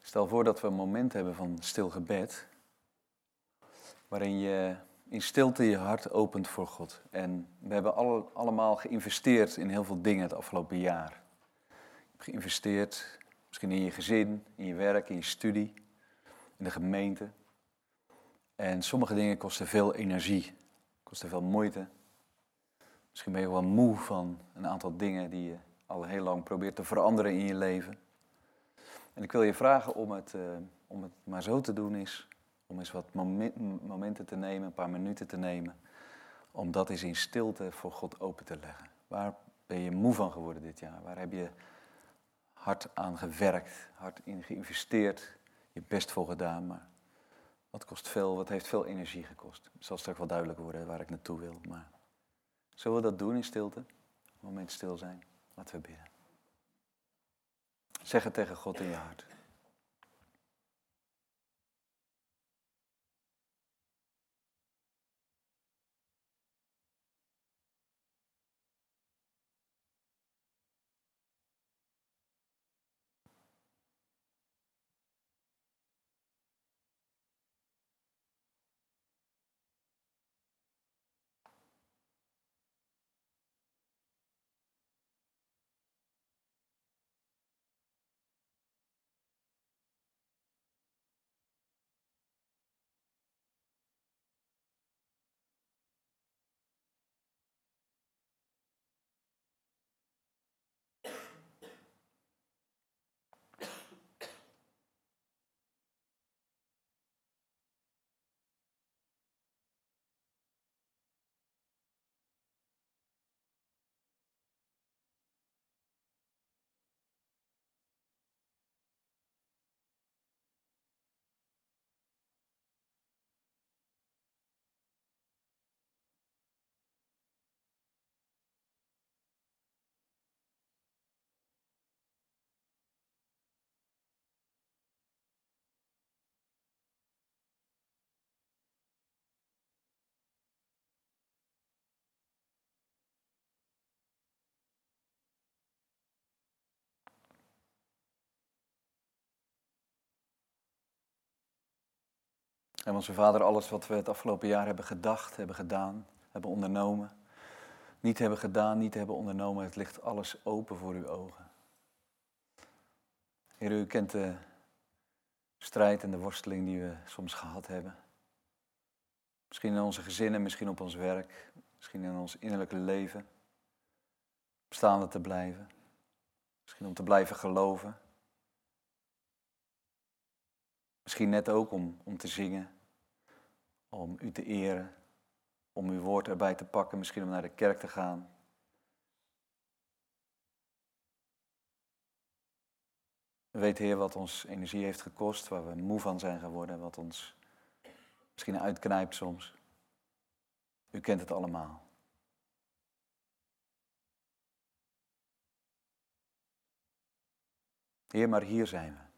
Stel voor dat we een moment hebben van stil gebed, waarin je in stilte je hart opent voor God. En we hebben alle, allemaal geïnvesteerd in heel veel dingen het afgelopen jaar. Je hebt geïnvesteerd misschien in je gezin, in je werk, in je studie, in de gemeente. En sommige dingen kosten veel energie, kosten veel moeite. Misschien ben je wel moe van een aantal dingen die je al heel lang probeert te veranderen in je leven. En ik wil je vragen om het, uh, om het maar zo te doen is, om eens wat momenten te nemen, een paar minuten te nemen, om dat eens in stilte voor God open te leggen. Waar ben je moe van geworden dit jaar? Waar heb je hard aan gewerkt, hard in geïnvesteerd, je best voor gedaan, maar wat kost veel, wat heeft veel energie gekost. Het zal straks wel duidelijk worden waar ik naartoe wil, maar zullen we dat doen in stilte? Een moment stil zijn, laten we bidden. Zeg het tegen God in je hart. En onze Vader, alles wat we het afgelopen jaar hebben gedacht, hebben gedaan, hebben ondernomen, niet hebben gedaan, niet hebben ondernomen, het ligt alles open voor uw ogen. Heer, u kent de strijd en de worsteling die we soms gehad hebben. Misschien in onze gezinnen, misschien op ons werk, misschien in ons innerlijke leven. Om staande te blijven. Misschien om te blijven geloven. Misschien net ook om, om te zingen, om u te eren, om uw woord erbij te pakken, misschien om naar de kerk te gaan. We weten, Heer, wat ons energie heeft gekost, waar we moe van zijn geworden, wat ons misschien uitknijpt soms. U kent het allemaal. Heer, maar hier zijn we.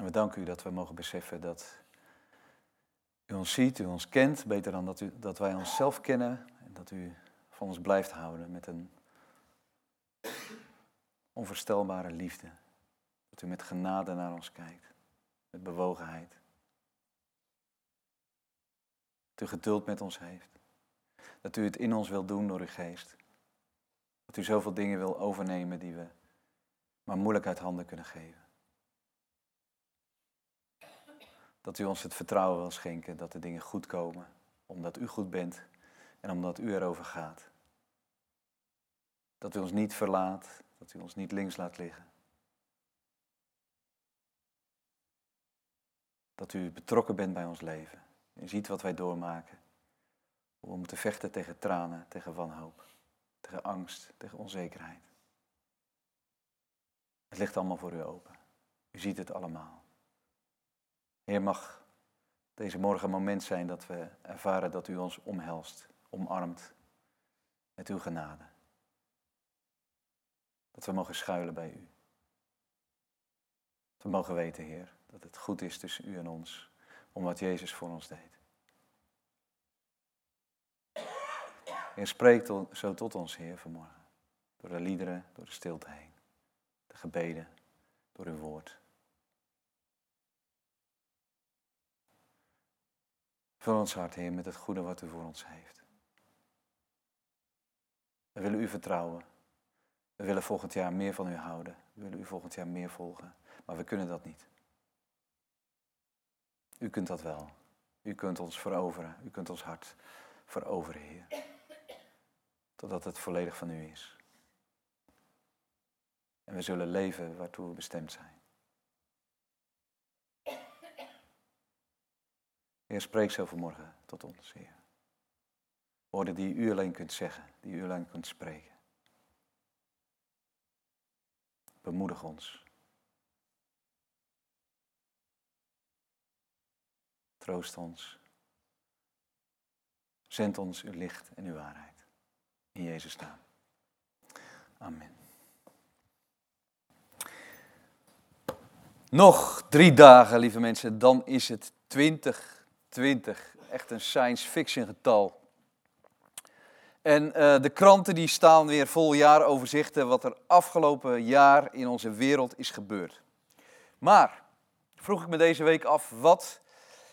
En we danken u dat we mogen beseffen dat u ons ziet, u ons kent, beter dan dat, u, dat wij onszelf kennen. En dat u van ons blijft houden met een onvoorstelbare liefde. Dat u met genade naar ons kijkt, met bewogenheid. Dat u geduld met ons heeft. Dat u het in ons wil doen door uw geest. Dat u zoveel dingen wil overnemen die we maar moeilijk uit handen kunnen geven. Dat u ons het vertrouwen wil schenken dat de dingen goed komen, omdat u goed bent en omdat u erover gaat. Dat u ons niet verlaat, dat u ons niet links laat liggen. Dat u betrokken bent bij ons leven en ziet wat wij doormaken. Hoe we moeten vechten tegen tranen, tegen wanhoop, tegen angst, tegen onzekerheid. Het ligt allemaal voor u open. U ziet het allemaal. Heer, mag deze morgen een moment zijn dat we ervaren dat u ons omhelst, omarmt met uw genade. Dat we mogen schuilen bij u. Dat we mogen weten, Heer, dat het goed is tussen u en ons, om wat Jezus voor ons deed. Heer, spreek zo tot ons, Heer, vanmorgen. Door de liederen, door de stilte heen, de gebeden, door uw woord. Vul ons hart, Heer, met het goede wat u voor ons heeft. We willen u vertrouwen. We willen volgend jaar meer van u houden. We willen u volgend jaar meer volgen. Maar we kunnen dat niet. U kunt dat wel. U kunt ons veroveren. U kunt ons hart veroveren, Heer. Totdat het volledig van u is. En we zullen leven waartoe we bestemd zijn. Heer, spreek zo vanmorgen tot ons, Heer. Woorden die u alleen kunt zeggen, die u alleen kunt spreken. Bemoedig ons. Troost ons. Zend ons uw licht en uw waarheid. In Jezus' naam. Amen. Nog drie dagen, lieve mensen, dan is het 2020. Echt een science fiction getal. En uh, de kranten die staan weer vol jaaroverzichten wat er afgelopen jaar in onze wereld is gebeurd. Maar vroeg ik me deze week af, wat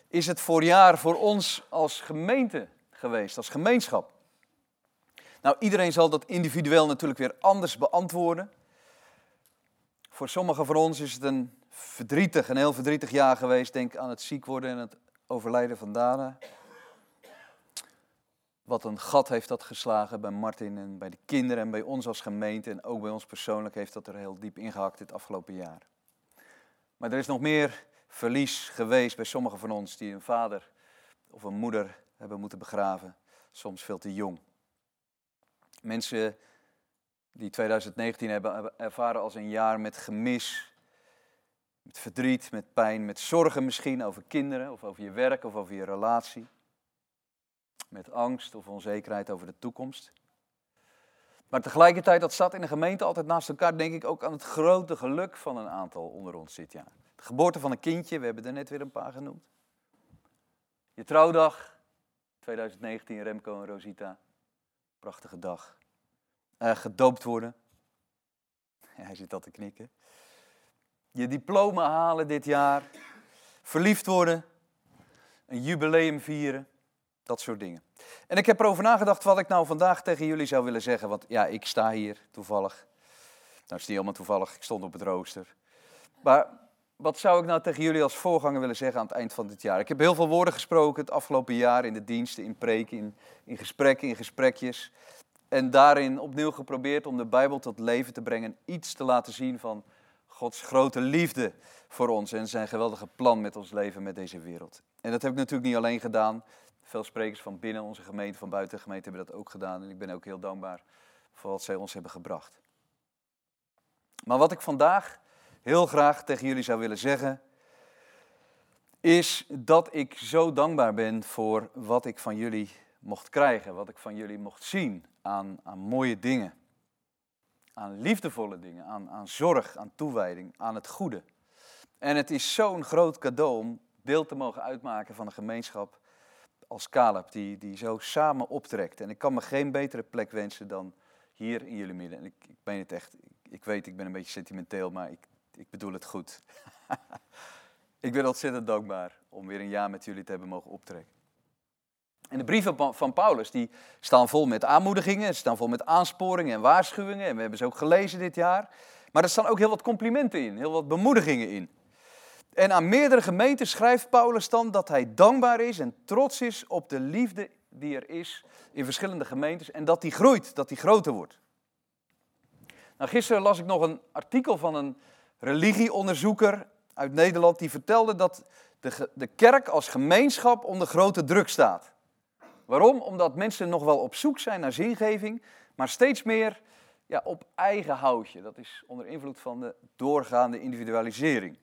is het voor jaar voor ons als gemeente geweest, als gemeenschap? Nou, iedereen zal dat individueel natuurlijk weer anders beantwoorden. Voor sommigen van ons is het een verdrietig, een heel verdrietig jaar geweest. Denk aan het ziek worden en het overlijden van Dana. Wat een gat heeft dat geslagen bij Martin en bij de kinderen en bij ons als gemeente. En ook bij ons persoonlijk heeft dat er heel diep ingehakt dit afgelopen jaar. Maar er is nog meer verlies geweest bij sommigen van ons die een vader of een moeder hebben moeten begraven. Soms veel te jong. Mensen die 2019 hebben ervaren als een jaar met gemis, met verdriet, met pijn, met zorgen misschien over kinderen of over je werk of over je relatie. Met angst of onzekerheid over de toekomst. Maar tegelijkertijd, dat staat in de gemeente altijd naast elkaar, denk ik ook aan het grote geluk van een aantal onder ons dit jaar. De geboorte van een kindje, we hebben er net weer een paar genoemd. Je trouwdag, 2019, Remco en Rosita. Prachtige dag. Uh, gedoopt worden. Ja, hij zit al te knikken. Je diploma halen dit jaar. Verliefd worden. Een jubileum vieren. Dat soort dingen. En ik heb erover nagedacht wat ik nou vandaag tegen jullie zou willen zeggen. Want ja, ik sta hier toevallig. Nou, is niet helemaal toevallig. Ik stond op het rooster. Maar wat zou ik nou tegen jullie als voorganger willen zeggen aan het eind van dit jaar? Ik heb heel veel woorden gesproken het afgelopen jaar in de diensten, in preken, in, in gesprekken, in gesprekjes. En daarin opnieuw geprobeerd om de Bijbel tot leven te brengen. Iets te laten zien van Gods grote liefde voor ons en zijn geweldige plan met ons leven, met deze wereld. En dat heb ik natuurlijk niet alleen gedaan. Veel sprekers van binnen onze gemeente, van buiten de gemeente hebben dat ook gedaan. En ik ben ook heel dankbaar voor wat zij ons hebben gebracht. Maar wat ik vandaag heel graag tegen jullie zou willen zeggen, is dat ik zo dankbaar ben voor wat ik van jullie mocht krijgen, wat ik van jullie mocht zien aan, aan mooie dingen, aan liefdevolle dingen, aan, aan zorg, aan toewijding, aan het goede. En het is zo'n groot cadeau om deel te mogen uitmaken van een gemeenschap als Caleb, die, die zo samen optrekt. En ik kan me geen betere plek wensen dan hier in jullie midden. En ik, ben het echt, ik, ik weet, ik ben een beetje sentimenteel, maar ik, ik bedoel het goed. ik ben ontzettend dankbaar om weer een jaar met jullie te hebben mogen optrekken. En de brieven van Paulus die staan vol met aanmoedigingen, staan vol met aansporingen en waarschuwingen. En we hebben ze ook gelezen dit jaar. Maar er staan ook heel wat complimenten in, heel wat bemoedigingen in. En aan meerdere gemeenten schrijft Paulus dan dat hij dankbaar is en trots is op de liefde die er is in verschillende gemeentes. En dat die groeit, dat die groter wordt. Nou, gisteren las ik nog een artikel van een religieonderzoeker uit Nederland. Die vertelde dat de, de kerk als gemeenschap onder grote druk staat. Waarom? Omdat mensen nog wel op zoek zijn naar zingeving, maar steeds meer ja, op eigen houtje. Dat is onder invloed van de doorgaande individualisering.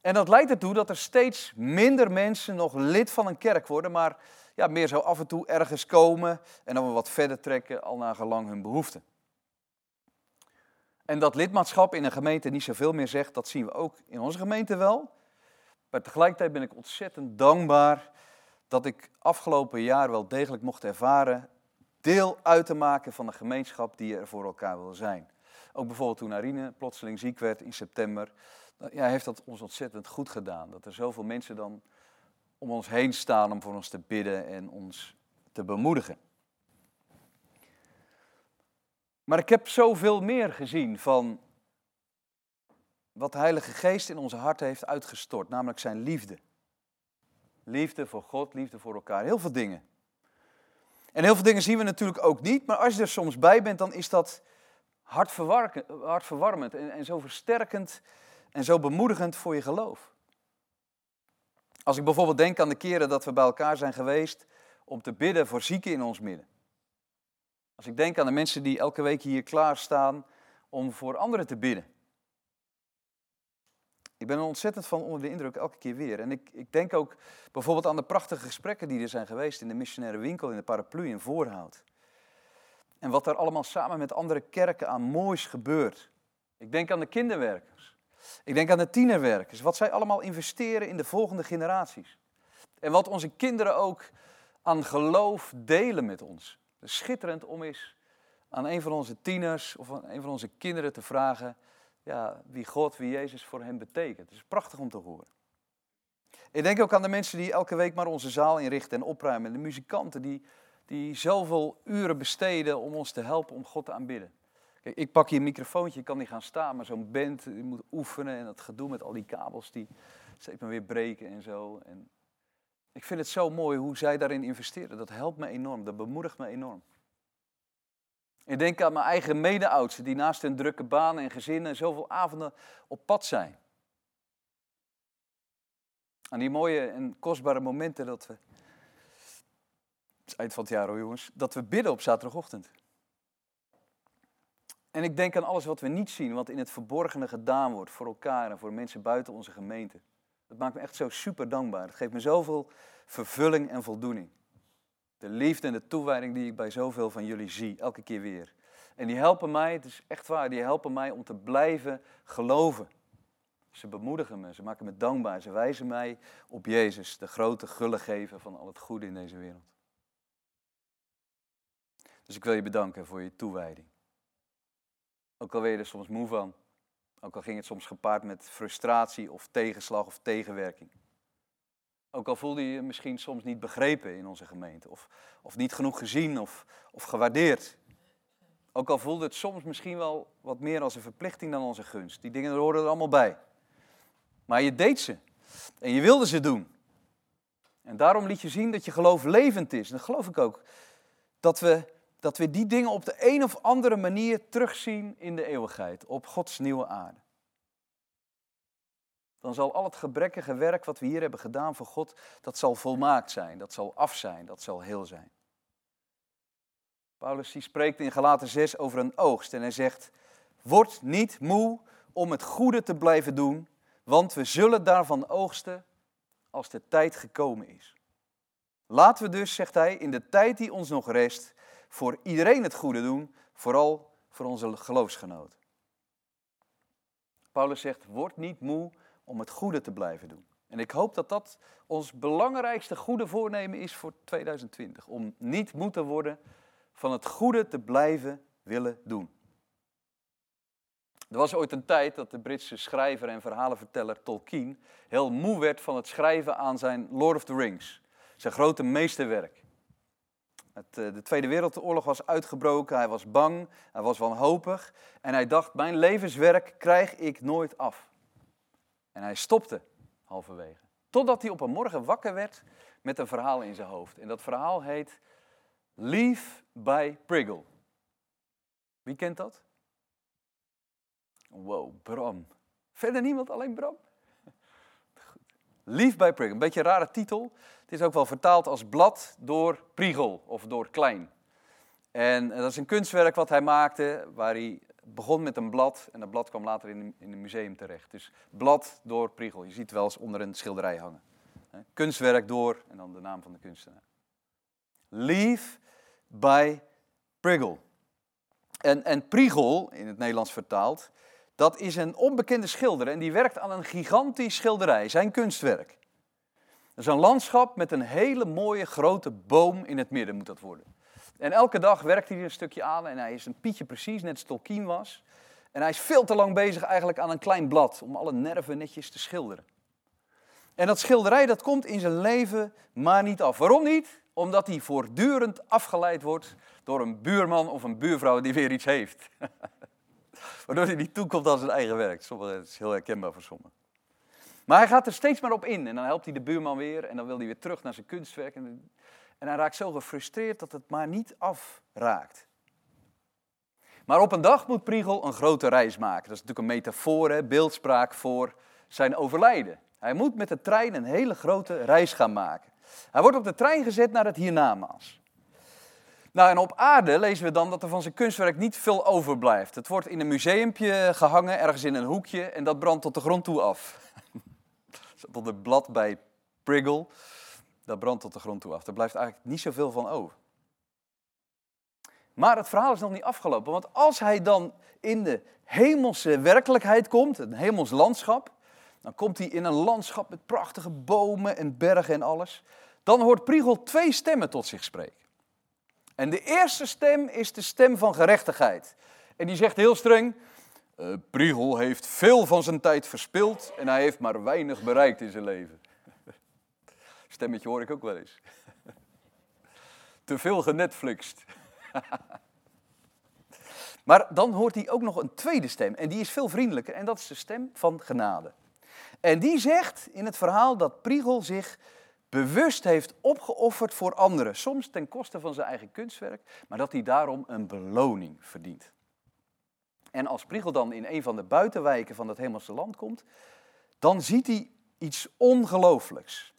En dat leidt ertoe dat er steeds minder mensen nog lid van een kerk worden, maar ja, meer zo af en toe ergens komen en dan we wat verder trekken, al naar gelang hun behoeften. En dat lidmaatschap in een gemeente niet zoveel meer zegt, dat zien we ook in onze gemeente wel. Maar tegelijkertijd ben ik ontzettend dankbaar dat ik afgelopen jaar wel degelijk mocht ervaren deel uit te maken van de gemeenschap die er voor elkaar wil zijn. Ook bijvoorbeeld toen Arine plotseling ziek werd in september. Ja, heeft dat ons ontzettend goed gedaan. Dat er zoveel mensen dan om ons heen staan om voor ons te bidden en ons te bemoedigen. Maar ik heb zoveel meer gezien van wat de Heilige Geest in onze hart heeft uitgestort, namelijk zijn liefde. Liefde voor God, liefde voor elkaar, heel veel dingen. En heel veel dingen zien we natuurlijk ook niet, maar als je er soms bij bent, dan is dat hartverwarmend en, en zo versterkend en zo bemoedigend voor je geloof. Als ik bijvoorbeeld denk aan de keren dat we bij elkaar zijn geweest om te bidden voor zieken in ons midden. Als ik denk aan de mensen die elke week hier klaarstaan om voor anderen te bidden. Ik ben er ontzettend van onder de indruk elke keer weer. En ik, ik denk ook bijvoorbeeld aan de prachtige gesprekken die er zijn geweest in de missionaire winkel in de paraplu in Voorhout. En wat er allemaal samen met andere kerken aan moois gebeurt. Ik denk aan de kinderwerkers. Ik denk aan de tienerwerkers. Wat zij allemaal investeren in de volgende generaties. En wat onze kinderen ook aan geloof delen met ons. schitterend om eens aan een van onze tieners of aan een van onze kinderen te vragen ja, wie God, wie Jezus voor hen betekent. Het is prachtig om te horen. Ik denk ook aan de mensen die elke week maar onze zaal inrichten en opruimen. De muzikanten die, die zoveel uren besteden om ons te helpen om God te aanbidden. Kijk, ik pak hier een microfoontje, ik kan niet gaan staan, maar zo'n band, die moet oefenen en dat gedoe met al die kabels die steeds maar weer breken en zo. En ik vind het zo mooi hoe zij daarin investeren. Dat helpt me enorm, dat bemoedigt me enorm. Ik denk aan mijn eigen mede-oudsten die naast hun drukke banen en gezinnen zoveel avonden op pad zijn. Aan die mooie en kostbare momenten dat we, het eind van het jaar hoor jongens, dat we bidden op zaterdagochtend. En ik denk aan alles wat we niet zien, wat in het verborgene gedaan wordt voor elkaar en voor mensen buiten onze gemeente. Dat maakt me echt zo super dankbaar. Het geeft me zoveel vervulling en voldoening. De liefde en de toewijding die ik bij zoveel van jullie zie, elke keer weer. En die helpen mij, het is echt waar, die helpen mij om te blijven geloven. Ze bemoedigen me, ze maken me dankbaar, ze wijzen mij op Jezus, de grote gullegever van al het goede in deze wereld. Dus ik wil je bedanken voor je toewijding. Ook al ben je er soms moe van, ook al ging het soms gepaard met frustratie of tegenslag of tegenwerking. Ook al voelde je je misschien soms niet begrepen in onze gemeente, of, of niet genoeg gezien of, of gewaardeerd. Ook al voelde het soms misschien wel wat meer als een verplichting dan een gunst. Die dingen hoorden er allemaal bij. Maar je deed ze. En je wilde ze doen. En daarom liet je zien dat je geloof levend is. En dat geloof ik ook. Dat we, dat we die dingen op de een of andere manier terugzien in de eeuwigheid. Op Gods nieuwe aarde dan zal al het gebrekkige werk wat we hier hebben gedaan voor God, dat zal volmaakt zijn, dat zal af zijn, dat zal heel zijn. Paulus die spreekt in Galaten 6 over een oogst en hij zegt, word niet moe om het goede te blijven doen, want we zullen daarvan oogsten als de tijd gekomen is. Laten we dus, zegt hij, in de tijd die ons nog rest, voor iedereen het goede doen, vooral voor onze geloofsgenoten. Paulus zegt, word niet moe om het goede te blijven doen. En ik hoop dat dat ons belangrijkste goede voornemen is voor 2020. Om niet moeten worden van het goede te blijven willen doen. Er was ooit een tijd dat de Britse schrijver en verhalenverteller Tolkien heel moe werd van het schrijven aan zijn Lord of the Rings, zijn grote meesterwerk. Het, eh, de Tweede Wereldoorlog was uitgebroken, hij was bang, hij was wanhopig en hij dacht, mijn levenswerk krijg ik nooit af. En hij stopte halverwege. Totdat hij op een morgen wakker werd met een verhaal in zijn hoofd. En dat verhaal heet Leave by Priggle. Wie kent dat? Wow, Bram. Verder niemand, alleen Bram? Leave by Priggle. Een beetje een rare titel. Het is ook wel vertaald als blad door Prigel of door Klein. En dat is een kunstwerk wat hij maakte, waar hij begon met een blad en dat blad kwam later in, een museum terecht. Dus blad door Priegel. Je ziet het wel eens onder een schilderij hangen. Kunstwerk door en dan de naam van de kunstenaar. Leave by Priegel. En, en Priegel, in het Nederlands vertaald, dat is een onbekende schilder en die werkt aan een gigantisch schilderij, zijn kunstwerk. Dat is een landschap met een hele mooie grote boom in het midden moet dat worden. En elke dag werkt hij er een stukje aan en hij is een pietje precies, net als Tolkien was. En hij is veel te lang bezig eigenlijk aan een klein blad om alle nerven netjes te schilderen. En dat schilderij dat komt in zijn leven maar niet af. Waarom niet? Omdat hij voortdurend afgeleid wordt door een buurman of een buurvrouw die weer iets heeft. Waardoor hij niet toekomt aan zijn eigen werk. Dat is heel herkenbaar voor sommigen. Maar hij gaat er steeds maar op in. En dan helpt hij de buurman weer. En dan wil hij weer terug naar zijn kunstwerk. En, en hij raakt zo gefrustreerd dat het maar niet afraakt. Maar op een dag moet Priegel een grote reis maken. Dat is natuurlijk een metafoor, beeldspraak voor zijn overlijden. Hij moet met de trein een hele grote reis gaan maken. Hij wordt op de trein gezet naar het hiernamaals. Nou, en op aarde lezen we dan dat er van zijn kunstwerk niet veel overblijft. Het wordt in een museumpje gehangen, ergens in een hoekje, en dat brandt tot de grond toe af. tot het blad bij Priggle, dat brandt tot de grond toe af. Er blijft eigenlijk niet zoveel van over. Maar het verhaal is nog niet afgelopen, want als hij dan in de hemelse werkelijkheid komt, een hemels landschap, dan komt hij in een landschap met prachtige bomen en bergen en alles. Dan hoort Priegel twee stemmen tot zich spreken. En de eerste stem is de stem van gerechtigheid. En die zegt heel streng, uh, Priegel heeft veel van zijn tijd verspild en hij heeft maar weinig bereikt in zijn leven. Stemmetje hoor ik ook wel eens. Te veel genetflixt. maar dan hoort hij ook nog een tweede stem en die is veel vriendelijker en dat is de stem van genade. En die zegt in het verhaal dat Priegel zich bewust heeft opgeofferd voor anderen, soms ten koste van zijn eigen kunstwerk, maar dat hij daarom een beloning verdient. En als Priegel dan in een van de buitenwijken van het hemelse land komt, dan ziet hij iets ongelooflijks.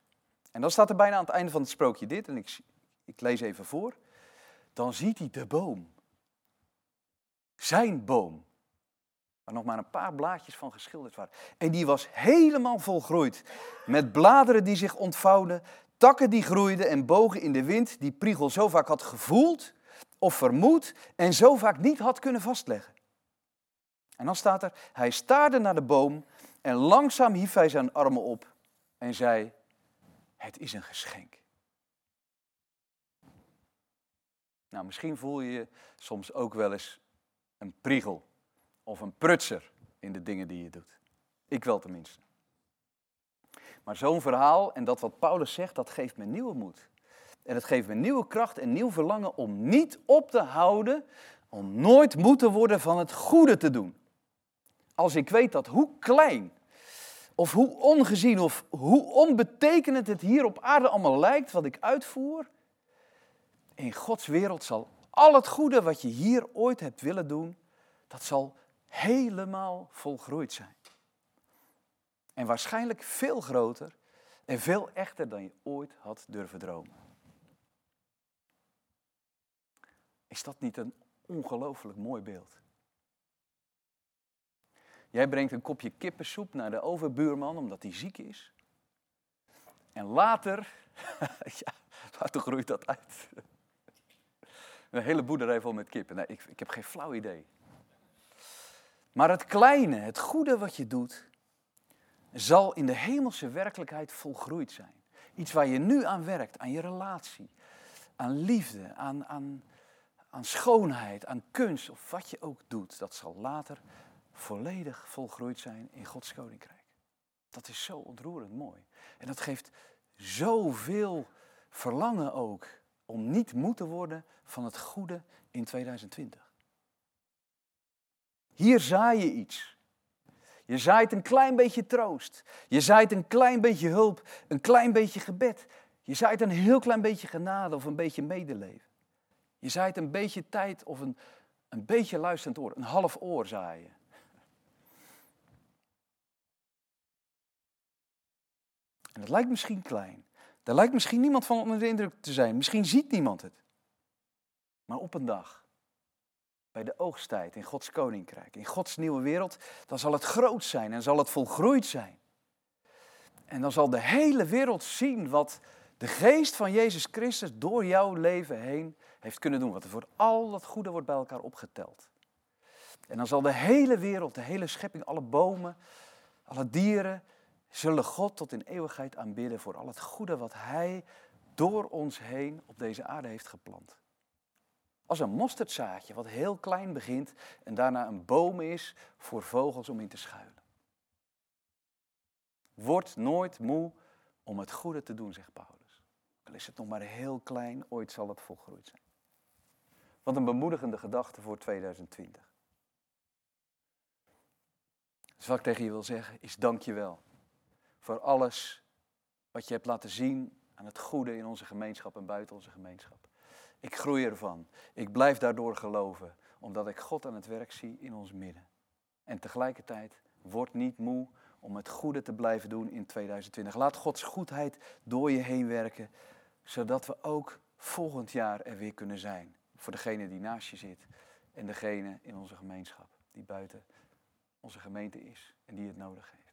En dan staat er bijna aan het einde van het sprookje dit, en ik, ik lees even voor. Dan ziet hij de boom. Zijn boom waar nog maar een paar blaadjes van geschilderd waren. En die was helemaal volgroeid, met bladeren die zich ontvouwden, takken die groeiden en bogen in de wind, die Priegel zo vaak had gevoeld of vermoed en zo vaak niet had kunnen vastleggen. En dan staat er, hij staarde naar de boom en langzaam hief hij zijn armen op en zei, het is een geschenk. Nou, misschien voel je je soms ook wel eens een priegel of een prutser in de dingen die je doet. Ik wel tenminste. Maar zo'n verhaal en dat wat Paulus zegt, dat geeft me nieuwe moed. En het geeft me nieuwe kracht en nieuw verlangen om niet op te houden, om nooit moe te worden van het goede te doen. Als ik weet dat hoe klein of hoe ongezien of hoe onbetekenend het hier op aarde allemaal lijkt wat ik uitvoer, in Gods wereld zal al het goede wat je hier ooit hebt willen doen, dat zal helemaal volgroeid zijn. En waarschijnlijk veel groter en veel echter dan je ooit had durven dromen. Is dat niet een ongelooflijk mooi beeld? Jij brengt een kopje kippensoep naar de overbuurman omdat hij ziek is. En later, ja, later groeit dat uit. Een hele boerderij vol met kippen. Nee, ik, ik heb geen flauw idee. Maar het kleine, het goede wat je doet, zal in de hemelse werkelijkheid volgroeid zijn. Iets waar je nu aan werkt, aan je relatie, aan liefde, aan, aan, aan schoonheid, aan kunst of wat je ook doet, dat zal later volledig volgroeid zijn in Gods koninkrijk. Dat is zo ontroerend mooi. En dat geeft zoveel verlangen ook om niet moe te worden van het goede in 2020. Hier zaai je iets. Je zaait een klein beetje troost. Je zaait een klein beetje hulp, een klein beetje gebed. Je zaait een heel klein beetje genade of een beetje medeleven. Je zaait een beetje tijd of een, een beetje luisterend oor. Een half oor zaaien. En dat lijkt misschien klein. Daar lijkt misschien niemand van onder de indruk te zijn. Misschien ziet niemand het. Maar op een dag bij de oogsttijd in Gods koninkrijk, in Gods nieuwe wereld, dan zal het groot zijn en zal het volgroeid zijn. En dan zal de hele wereld zien wat de geest van Jezus Christus door jouw leven heen heeft kunnen doen. Want er wordt al dat goede wordt bij elkaar opgeteld. En dan zal de hele wereld, de hele schepping, alle bomen, alle dieren, zullen God tot in eeuwigheid aanbidden voor al het goede wat Hij door ons heen op deze aarde heeft geplant. Als een mosterdzaadje, wat heel klein begint en daarna een boom is voor vogels om in te schuilen. Word nooit moe om het goede te doen, zegt Paulus. Al is het nog maar heel klein, ooit zal het volgroeid zijn. Wat een bemoedigende gedachte voor 2020. Dus wat ik tegen je wil zeggen is dank je wel voor alles wat je hebt laten zien aan het goede in onze gemeenschap en buiten onze gemeenschap. Ik groei ervan. Ik blijf daardoor geloven, omdat ik God aan het werk zie in ons midden. En tegelijkertijd word niet moe om het goede te blijven doen in 2020. Laat Gods goedheid door je heen werken, zodat we ook volgend jaar er weer kunnen zijn. Voor degene die naast je zit en degene in onze gemeenschap die buiten onze gemeente is en die het nodig heeft.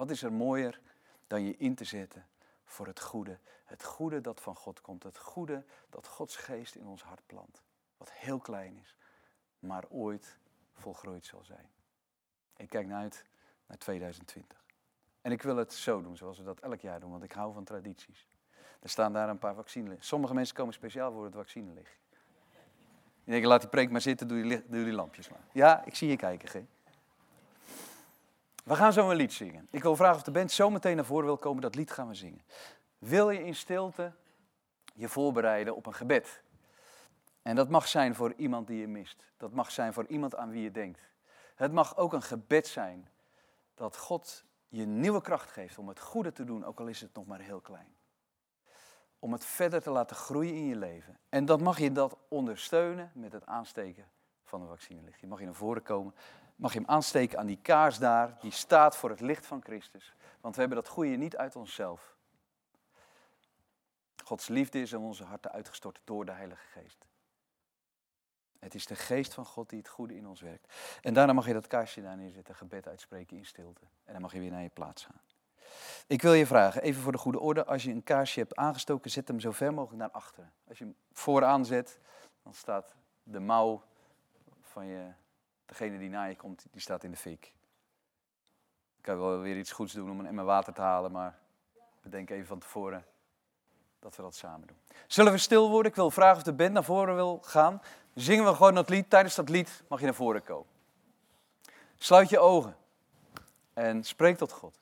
Wat is er mooier dan je in te zetten voor het goede. Het goede dat van God komt. Het goede dat Gods geest in ons hart plant. Wat heel klein is, maar ooit volgroeid zal zijn. Ik kijk naar uit naar 2020. En ik wil het zo doen, zoals we dat elk jaar doen, want ik hou van tradities. Er staan daar een paar vaccines. Sommige mensen komen speciaal voor het vaccine liggen. Ik denk, laat die preek maar zitten, doe die, lampjes maar. Ja, ik zie je kijken, G. We gaan zo een lied zingen. Ik wil vragen of de band zo meteen naar voren wil komen. Dat lied gaan we zingen. Wil je in stilte je voorbereiden op een gebed? En dat mag zijn voor iemand die je mist. Dat mag zijn voor iemand aan wie je denkt. Het mag ook een gebed zijn dat God je nieuwe kracht geeft om het goede te doen, ook al is het nog maar heel klein. Om het verder te laten groeien in je leven. En dan mag je dat ondersteunen met het aansteken van een vaccinelicht. Je mag je naar voren komen mag je hem aansteken aan die kaars daar, die staat voor het licht van Christus. Want we hebben dat goede niet uit onszelf. Gods liefde is in onze harten uitgestort door de Heilige Geest. Het is de geest van God die het goede in ons werkt. En daarna mag je dat kaarsje daar neerzetten, gebed uitspreken in stilte. En dan mag je weer naar je plaats gaan. Ik wil je vragen, even voor de goede orde, als je een kaarsje hebt aangestoken, zet hem zo ver mogelijk naar achteren. Als je hem vooraan zet, dan staat de mouw van je degene die na je komt, die staat in de fik. Ik kan wel weer iets goeds doen om een emmer water te halen, maar bedenk even van tevoren dat we dat samen doen. Zullen we stil worden? Ik wil vragen of de band naar voren wil gaan. Zingen we gewoon dat lied. Tijdens dat lied mag je naar voren komen. Sluit je ogen en spreek tot God.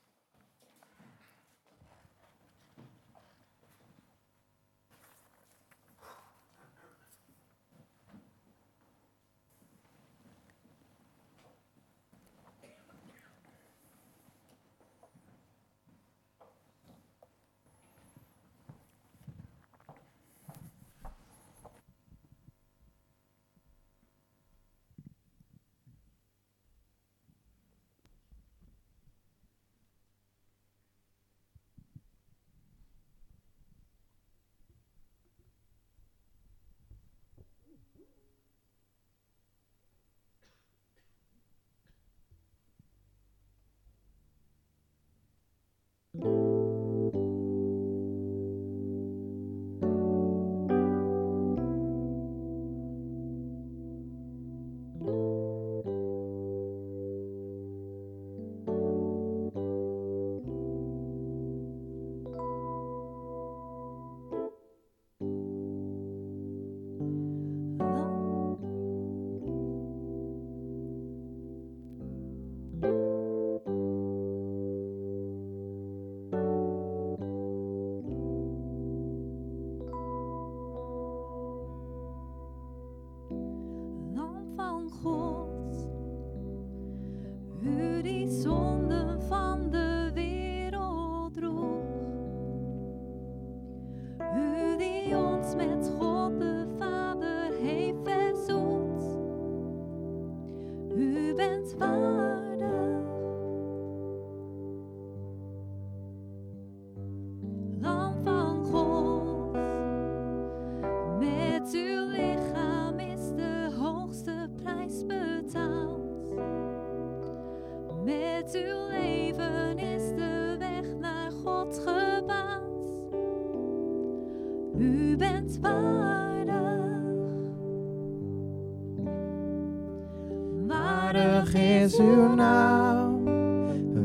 uw naam,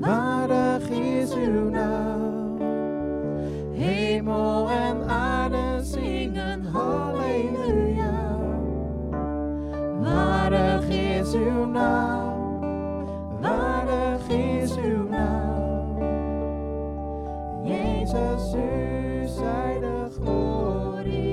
waardig is uw naam. Hemel en aarde zingen halleluja. Waardig is uw naam, waardig is uw naam. Jezus, u zij de glorie.